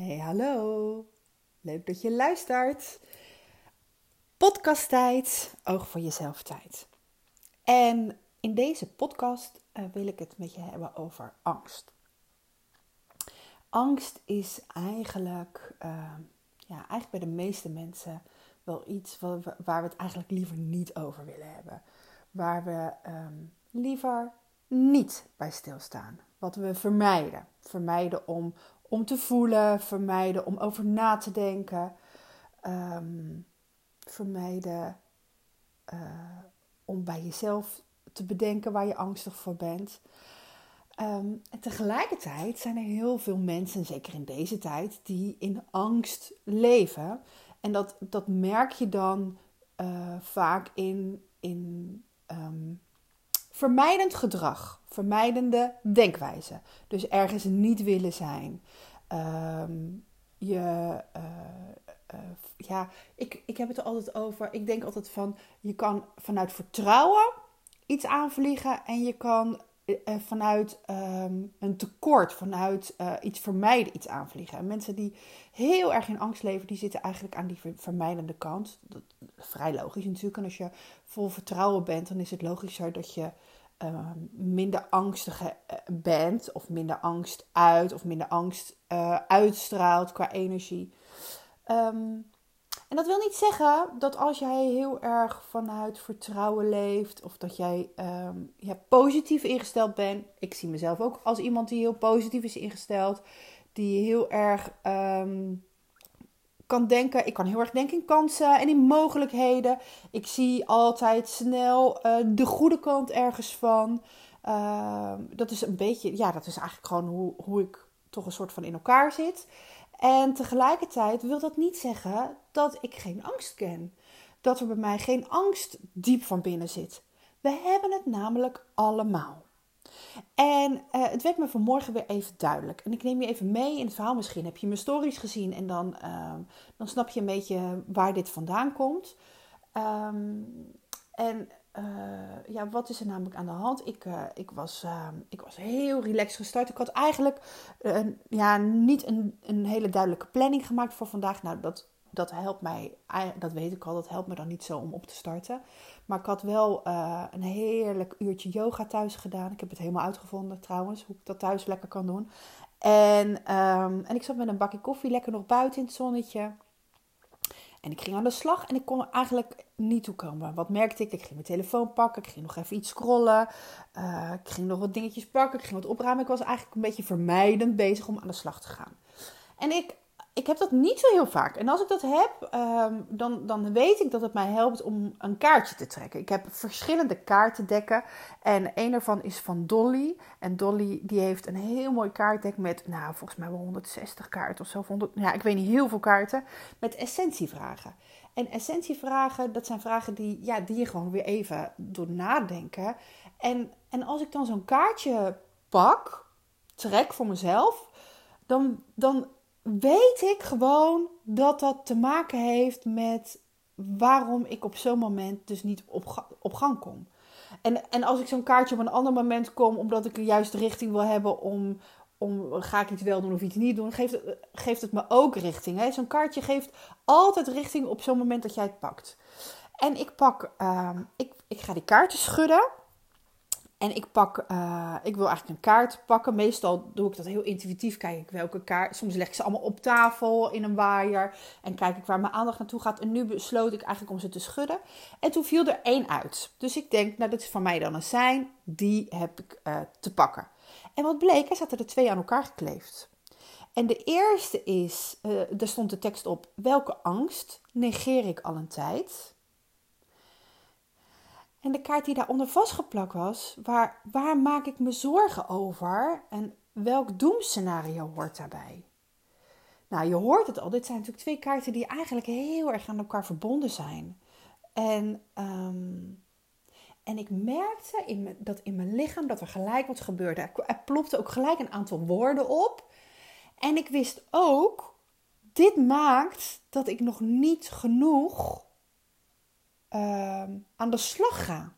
Hey, hallo. Leuk dat je luistert. Podcasttijd, oog voor jezelf tijd. En in deze podcast uh, wil ik het met je hebben over angst. Angst is eigenlijk, uh, ja, eigenlijk bij de meeste mensen wel iets waar we, het eigenlijk liever niet over willen hebben. Waar we um, liever niet bij stilstaan. Wat we vermijden. Vermijden om om te voelen, vermijden om over na te denken, um, vermijden uh, om bij jezelf te bedenken waar je angstig voor bent. Um, en tegelijkertijd zijn er heel veel mensen, zeker in deze tijd, die in angst leven. En dat, dat merk je dan uh, vaak in, in um, vermijdend gedrag, vermijdende denkwijze. Dus ergens niet willen zijn. Um, je, uh, uh, ja, ik, ik heb het er altijd over. Ik denk altijd van, je kan vanuit vertrouwen iets aanvliegen en je kan vanuit um, een tekort, vanuit iets vermijden iets aanvliegen. En mensen die heel erg in angst leven, die zitten eigenlijk aan die vermijdende kant. Dat is vrij logisch natuurlijk. En als je vol vertrouwen bent, dan is het logischer dat je uh, minder angstig eh, bent, of minder angst uit, of minder angst uitstraalt qua energie. Um, en dat wil niet zeggen dat als jij heel erg vanuit vertrouwen leeft, of dat jij ja, positief ingesteld bent. Ik zie mezelf ook als iemand die heel positief is ingesteld, die heel erg. Um, kan denken. Ik kan heel erg denken in kansen en in mogelijkheden. Ik zie altijd snel uh, de goede kant ergens van. Uh, dat is een beetje, ja, dat is eigenlijk gewoon hoe, hoe ik toch een soort van in elkaar zit. En tegelijkertijd wil dat niet zeggen dat ik geen angst ken. Dat er bij mij geen angst diep van binnen zit. We hebben het namelijk allemaal. En uh, het werd me vanmorgen weer even duidelijk. En ik neem je even mee in het verhaal. Misschien heb je mijn stories gezien en dan, uh, dan snap je een beetje waar dit vandaan komt. Um, en uh, ja, wat is er namelijk aan de hand? Ik, ik, was, ehm, ik was heel relaxed gestart. Ik had eigenlijk ja, niet een, een hele duidelijke planning gemaakt voor vandaag. Nou, dat dat helpt mij, dat weet ik al, dat helpt me dan niet zo om op te starten. Maar ik had wel uh, een heerlijk uurtje yoga thuis gedaan. Ik heb het helemaal uitgevonden trouwens, hoe ik dat thuis lekker kan doen. En, um, en ik zat met een bakje koffie lekker nog buiten in het zonnetje. En ik ging aan de slag en ik kon er eigenlijk niet toe komen. Wat merkte ik? Ik ging mijn telefoon pakken, ik ging nog even iets scrollen. Uh, ik ging nog wat dingetjes pakken, ik ging wat opruimen. Ik was eigenlijk een beetje vermijdend bezig om aan de slag te gaan. En ik ik heb dat niet zo heel vaak. En als ik dat heb, um, dan, dan weet ik dat het mij helpt om een kaartje te trekken. Ik heb verschillende kaartendekken. En een ervan is van Dolly. En Dolly die heeft een heel mooi kaartdek met, nou, volgens mij wel 160 kaarten of zo. 100, ja, ik weet niet, heel veel kaarten. Met essentievragen. En essentievragen, dat zijn vragen die, ja, die je gewoon weer even door nadenken. En, en als ik dan zo'n kaartje pak, trek voor mezelf, dan, dan weet ik gewoon dat dat te maken heeft met waarom ik op zo'n moment dus niet op, op gang kom. En, en als ik zo'n kaartje op een ander moment kom, omdat ik een juiste richting wil hebben om, om ga ik iets wel doen of iets niet doen, geeft het, geeft het me ook richting. Zo'n kaartje geeft altijd richting op zo'n moment dat jij het pakt. En ik pak, uh, ik, ik ga die kaarten schudden. En ik pak, uh, ik wil eigenlijk een kaart pakken. Meestal doe ik dat heel intuïtief. Kijk ik welke kaart. Soms leg ik ze allemaal op tafel in een waaier. En kijk ik waar mijn aandacht naartoe gaat. En nu besloot ik eigenlijk om ze te schudden. En toen viel er één uit. Dus ik denk, nou, dat is van mij dan een zijn. Die heb ik uh, te pakken. En wat bleek, er zaten er twee aan elkaar gekleefd. En de eerste is, uh, daar stond de tekst op: welke angst negeer ik al een tijd? En de kaart die daaronder vastgeplakt was, waar, waar maak ik me zorgen over en welk doemscenario hoort daarbij? Nou, je hoort het al, dit zijn natuurlijk twee kaarten die eigenlijk heel erg aan elkaar verbonden zijn. En, um, en ik merkte in dat in mijn lichaam dat er gelijk wat gebeurde. Er plopte ook gelijk een aantal woorden op. En ik wist ook, dit maakt dat ik nog niet genoeg uh, aan de slag ga.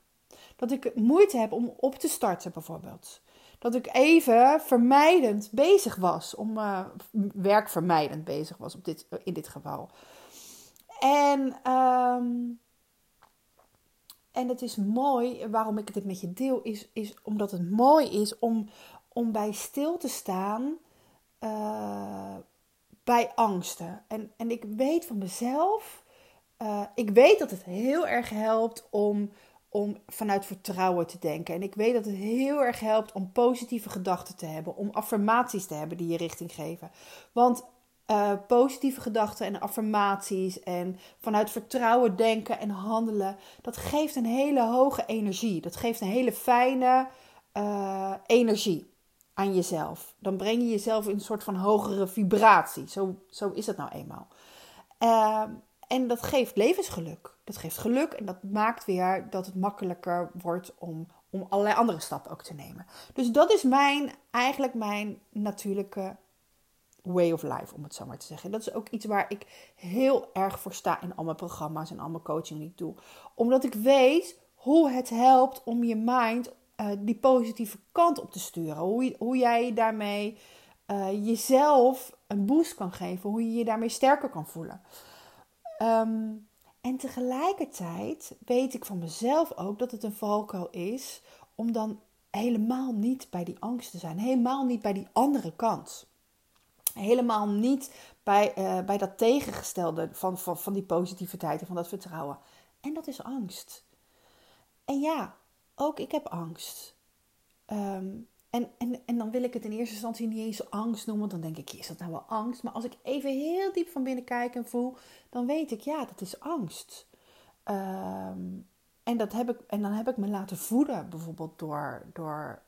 Dat ik moeite heb om op te starten bijvoorbeeld. dat ik even vermijdend bezig was. Om uh, werkvermijdend bezig was op dit, in dit geval. En, um, en het is mooi, waarom ik dit met je deel, is, is omdat het mooi is om, om bij stil te staan uh, bij angsten. En, en ik weet van mezelf, uh, ik weet dat het heel erg helpt om om vanuit vertrouwen te denken. En ik weet dat het heel erg helpt om positieve gedachten te hebben, om affirmaties te hebben die je richting geven. Want uh, positieve gedachten en affirmaties en vanuit vertrouwen denken en handelen, dat geeft een hele hoge energie. Dat geeft een hele fijne uh, energie aan jezelf. Dan breng je jezelf in een soort van hogere vibratie. Zo, zo is het nou eenmaal. Uh, en dat geeft levensgeluk. Dat geeft geluk en dat maakt weer dat het makkelijker wordt om, om allerlei andere stappen ook te nemen. Dus dat is mijn, eigenlijk mijn natuurlijke way of life, om het zo maar te zeggen. Dat is ook iets waar ik heel erg voor sta in al mijn programma's en al mijn coaching die ik doe. Omdat ik weet hoe het helpt om je mind uh, die positieve kant op te sturen. Hoe, hoe jij daarmee uh, jezelf een boost kan geven. Hoe je je daarmee sterker kan voelen. Um, en tegelijkertijd weet ik van mezelf ook dat het een valkuil is om dan helemaal niet bij die angst te zijn. Helemaal niet bij die andere kant. Helemaal niet bij, uh, bij dat tegengestelde van, van, van die positiviteit en van dat vertrouwen. En dat is angst. En ja, ook ik heb angst. Um, en, en, en dan wil ik het in eerste instantie niet eens angst noemen. Dan denk ik, is dat nou wel angst? Maar als ik even heel diep van binnen kijk en voel, dan weet ik, ja, dat is angst. Um, en, dat heb ik, en dan heb ik me laten voeden, bijvoorbeeld door, door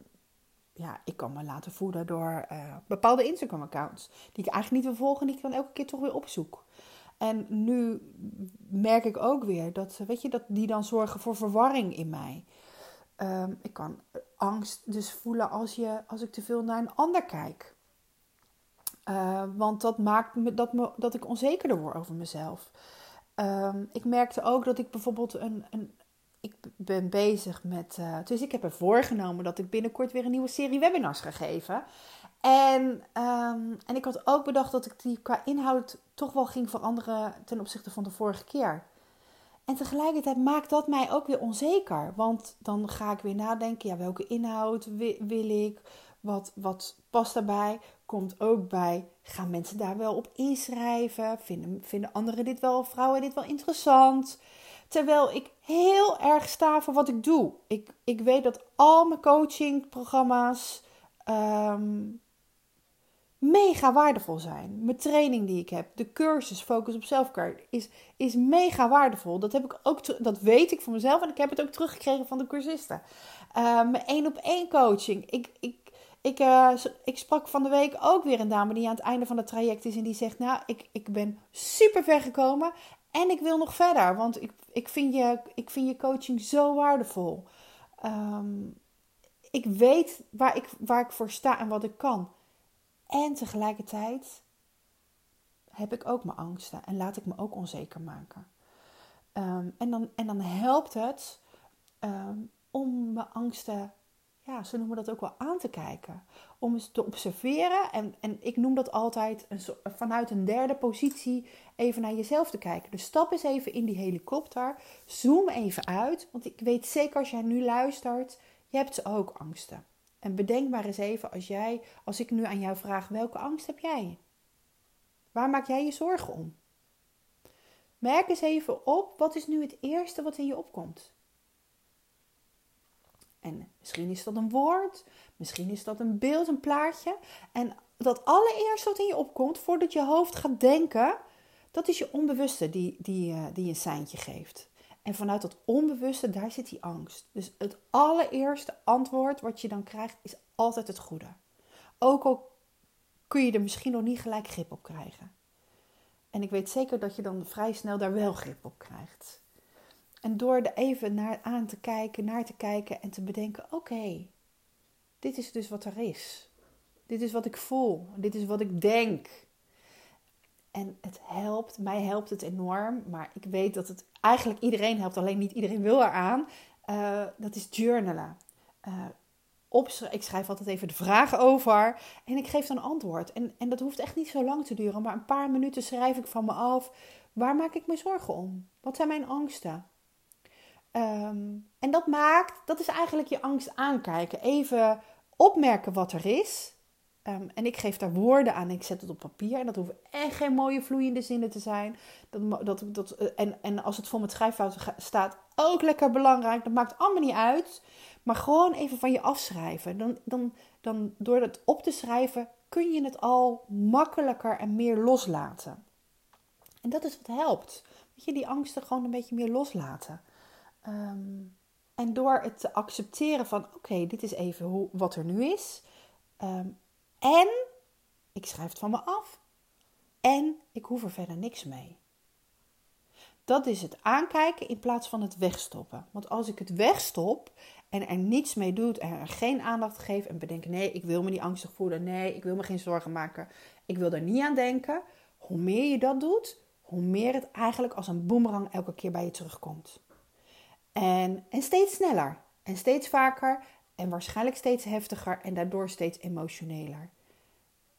ja, ik kan me laten voeden door uh, bepaalde Instagram-accounts. Die ik eigenlijk niet wil volgen, die ik dan elke keer toch weer opzoek. En nu merk ik ook weer dat, weet je, dat die dan zorgen voor verwarring in mij. Um, ik kan angst dus voelen als, je, als ik te veel naar een ander kijk. Uh, want dat maakt me, dat, me, dat ik onzekerder word over mezelf. Um, ik merkte ook dat ik bijvoorbeeld een. een ik ben bezig met. Uh, dus ik heb er voorgenomen dat ik binnenkort weer een nieuwe serie webinars ga geven. En, um, en ik had ook bedacht dat ik die qua inhoud toch wel ging veranderen ten opzichte van de vorige keer. En tegelijkertijd maakt dat mij ook weer onzeker. Want dan ga ik weer nadenken, ja, welke inhoud wil ik? Wat, wat past daarbij? Komt ook bij, gaan mensen daar wel op inschrijven? Vinden, vinden anderen dit wel, vrouwen dit wel interessant? Terwijl ik heel erg sta voor wat ik doe. Ik, ik weet dat al mijn coachingprogramma's um, mega waardevol zijn. Mijn training die ik heb, de cursus Focus op Selfcare, is, is mega waardevol. Dat, heb ik ook dat weet ik van mezelf en ik heb het ook teruggekregen van de cursisten. Uh, mijn één op één coaching. Ik, ik, ik, uh, ik sprak van de week ook weer een dame die aan het einde van het traject is en die zegt: Nou, ik, ik ben super ver gekomen en ik wil nog verder, want ik, ik, vind, je, ik vind je coaching zo waardevol. Um, ik weet waar ik, waar ik voor sta en wat ik kan. En tegelijkertijd heb ik ook mijn angsten en laat ik me ook onzeker maken. Um, en, dan, en dan helpt het um, om mijn angsten, ja, ze noemen dat ook wel aan te kijken. Om eens te observeren. En, en ik noem dat altijd een, vanuit een derde positie even naar jezelf te kijken. Dus stap eens even in die helikopter. Zoom even uit. Want ik weet zeker als jij nu luistert, je hebt ook angsten. En bedenk maar eens even als jij, als ik nu aan jou vraag, welke angst heb jij? Waar maak jij je zorgen om? Merk eens even op, wat is nu het eerste wat in je opkomt? En misschien is dat een woord, misschien is dat een beeld, een plaatje. En dat allereerste wat in je opkomt, voordat je hoofd gaat denken, dat is je onbewuste die, die, uh, die een seintje geeft. En vanuit dat onbewuste, daar zit die angst. Dus het allereerste antwoord wat je dan krijgt, is altijd het goede. Ook al kun je er misschien nog niet gelijk grip op krijgen. En ik weet zeker dat je dan vrij snel daar wel grip op krijgt. En door er even naar aan te kijken, naar te kijken en te bedenken: oké, dit is dus wat er is. Dit is wat ik voel. Dit is wat ik denk. En het helpt, mij helpt het enorm. Maar ik weet dat het eigenlijk iedereen helpt, alleen niet iedereen wil eraan. Uh, dat is journalen. Uh. Ik schrijf altijd even de vragen over. En ik geef dan antwoord. En, en dat hoeft echt niet zo lang te duren. Maar een paar minuten schrijf ik van me af. Waar maak ik me zorgen om? Wat zijn mijn angsten? Ehm, en dat maakt, dat is eigenlijk je angst aankijken. Even opmerken wat er is. Ehm, en ik geef daar woorden aan. Ik zet het op papier. En dat hoeven echt geen mooie vloeiende zinnen te zijn. Dat, dat, dat, eh, en, en als het vol met schrijffouten staat, ook lekker belangrijk. Dat maakt allemaal niet uit. Maar gewoon even van je afschrijven. Dan, dan, dan door het op te schrijven kun je het al makkelijker en meer loslaten. En dat is wat helpt. Dat je die angsten gewoon een beetje meer loslaten. Ehm, en door het te accepteren van oké, dit is even hoe, wat er nu is. Ehm, en ik schrijf het van me af. En ik hoef er verder niks mee. Dat is het aankijken in plaats van het wegstoppen. Want als ik het wegstop en er niets mee doe en er geen aandacht geef en bedenk: nee, ik wil me niet angstig voelen, nee, ik wil me geen zorgen maken, ik wil er niet aan denken. Hoe meer je dat doet, hoe meer het eigenlijk als een boemerang elke keer bij je terugkomt. En, en steeds sneller en steeds vaker en waarschijnlijk steeds heftiger en daardoor steeds emotioneler.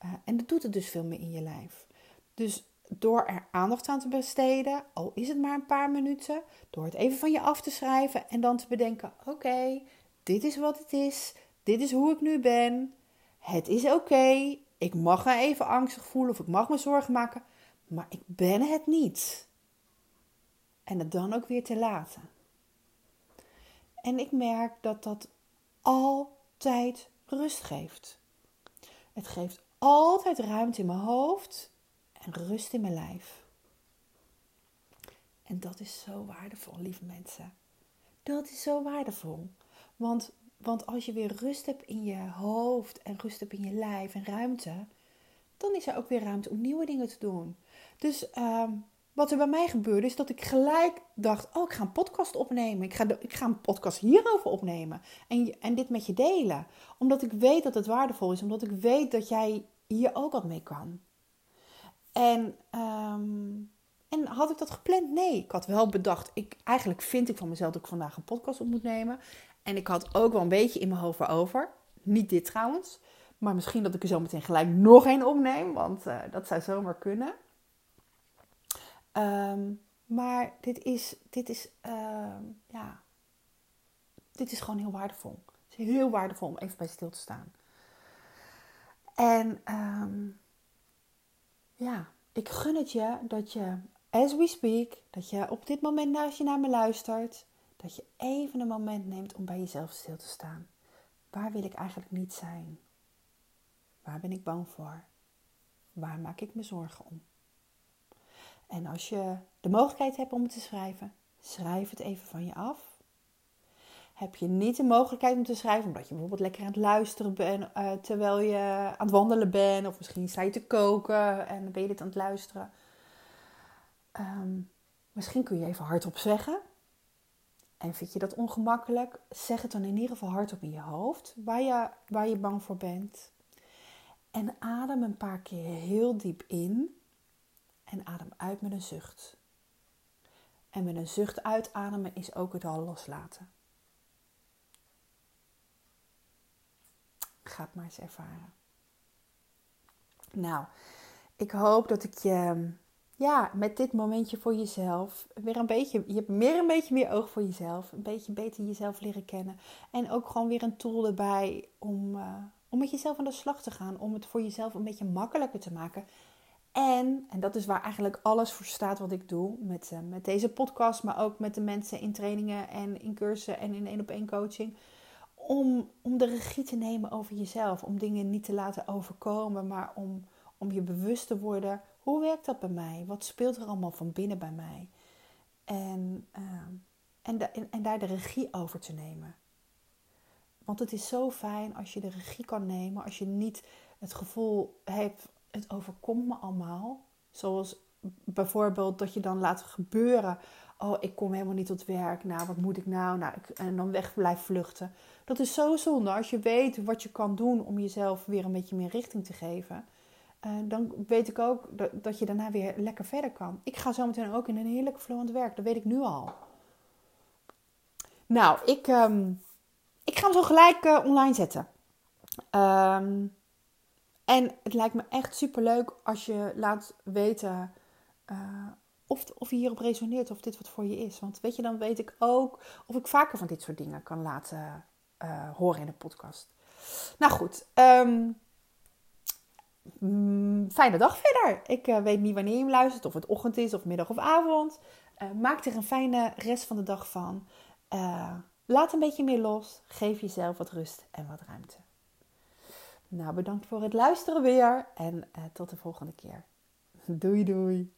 Uh, en dat doet het dus veel meer in je lijf. Dus door er aandacht aan te besteden, al is het maar een paar minuten, door het even van je af te schrijven en dan te bedenken: oké, dit is wat het is, dit is hoe ik nu ben, het is oké, ik mag me even angstig voelen of ik mag me zorgen maken, maar ik ben het niet. En het dan ook weer te laten. En ik merk dat dat altijd rust geeft. Het geeft altijd ruimte in mijn hoofd en rust in mijn lijf. En dat is zo waardevol, lieve mensen. Dat is zo waardevol. Want, want als je weer rust hebt in je hoofd en rust hebt in je lijf en ruimte, dan is er ook weer ruimte om nieuwe dingen te doen. Dus uh, wat er bij mij gebeurde is dat ik gelijk dacht: Oh, ik ga een podcast opnemen. Ik ga, ik ga een podcast hierover opnemen. En, en dit met je delen. Omdat ik weet dat het waardevol is. Omdat ik weet dat jij hier ook wat mee kan. En, ehm, en had ik dat gepland? Nee. Ik had wel bedacht. Ik, eigenlijk vind ik van mezelf dat ik vandaag een podcast op moet nemen. En ik had ook wel een beetje in mijn hoofd over. Niet dit trouwens. Maar misschien dat ik er zo meteen gelijk nog één opneem. Want uh, dat zou zomaar kunnen. Um, maar dit is, dit is, uh, ja, dit is gewoon heel waardevol. Het is heel waardevol om even bij stil te staan. En um, ja, ik gun het je dat je, as we speak, dat je op dit moment als je naar me luistert, dat je even een moment neemt om bij jezelf stil te staan. Waar wil ik eigenlijk niet zijn? Waar ben ik bang voor? Waar maak ik me zorgen om? En als je de mogelijkheid hebt om het te schrijven, schrijf het even van je af. Heb je niet de mogelijkheid om te schrijven, omdat je bijvoorbeeld lekker aan het luisteren bent uh, terwijl je aan het wandelen bent, of misschien sta je te koken en ben je dit aan het luisteren. Um, misschien kun je even hardop zeggen. En vind je dat ongemakkelijk? Zeg het dan in ieder geval hardop in je hoofd, waar je, waar je bang voor bent. En adem een paar keer heel diep in en adem uit met een zucht. En met een zucht uitademen is ook het al loslaten. Ga het maar eens ervaren. Nou, ik hoop dat ik je ja, met dit momentje voor jezelf weer een beetje, je hebt meer een beetje meer oog voor jezelf, een beetje beter jezelf leren kennen en ook gewoon weer een tool erbij om, uh, om met jezelf aan de slag te gaan, om het voor jezelf een beetje makkelijker te maken en, en dat is waar eigenlijk alles voor staat wat ik doe met, uh, met deze podcast, maar ook met de mensen in trainingen en in cursussen en in één op één coaching. Om, om de regie te nemen over jezelf. Om dingen niet te laten overkomen, maar om, om je bewust te worden. Hoe werkt dat bij mij? Wat speelt er allemaal van binnen bij mij? En, de, en, en daar de regie over te nemen. Want het is zo fijn als je de regie kan nemen, als je niet het gevoel hebt het overkomt me allemaal. Zoals bijvoorbeeld dat je dan laat gebeuren. Oh, ik kom helemaal niet tot werk. Nou, wat moet ik nou? nou ik, en dan weg blijf vluchten. Dat is zo zonde. Als je weet wat je kan doen om jezelf weer een beetje meer richting te geven. Uh, dan weet ik ook dat, je daarna weer lekker verder kan. Ik ga zo meteen ook in een heerlijke flow aan het werk. Dat weet ik nu al. Nou, ik, um, ik ga hem zo gelijk uh, online zetten. Um, en het lijkt me echt super leuk als je laat weten uh, of, of je hierop resoneert, of dit wat voor je is. Want weet je, dan weet ik ook of ik vaker van dit soort dingen kan laten uh, horen in de podcast. Nou goed, um, fijne dag verder. Ik uh, weet niet wanneer je hem luistert, of het ochtend is, of middag of avond. maak er een fijne rest van de dag van. laat een beetje meer los. Geef jezelf wat rust en wat ruimte. Nou, bedankt voor het luisteren weer en uh, tot de volgende keer. Doei doei.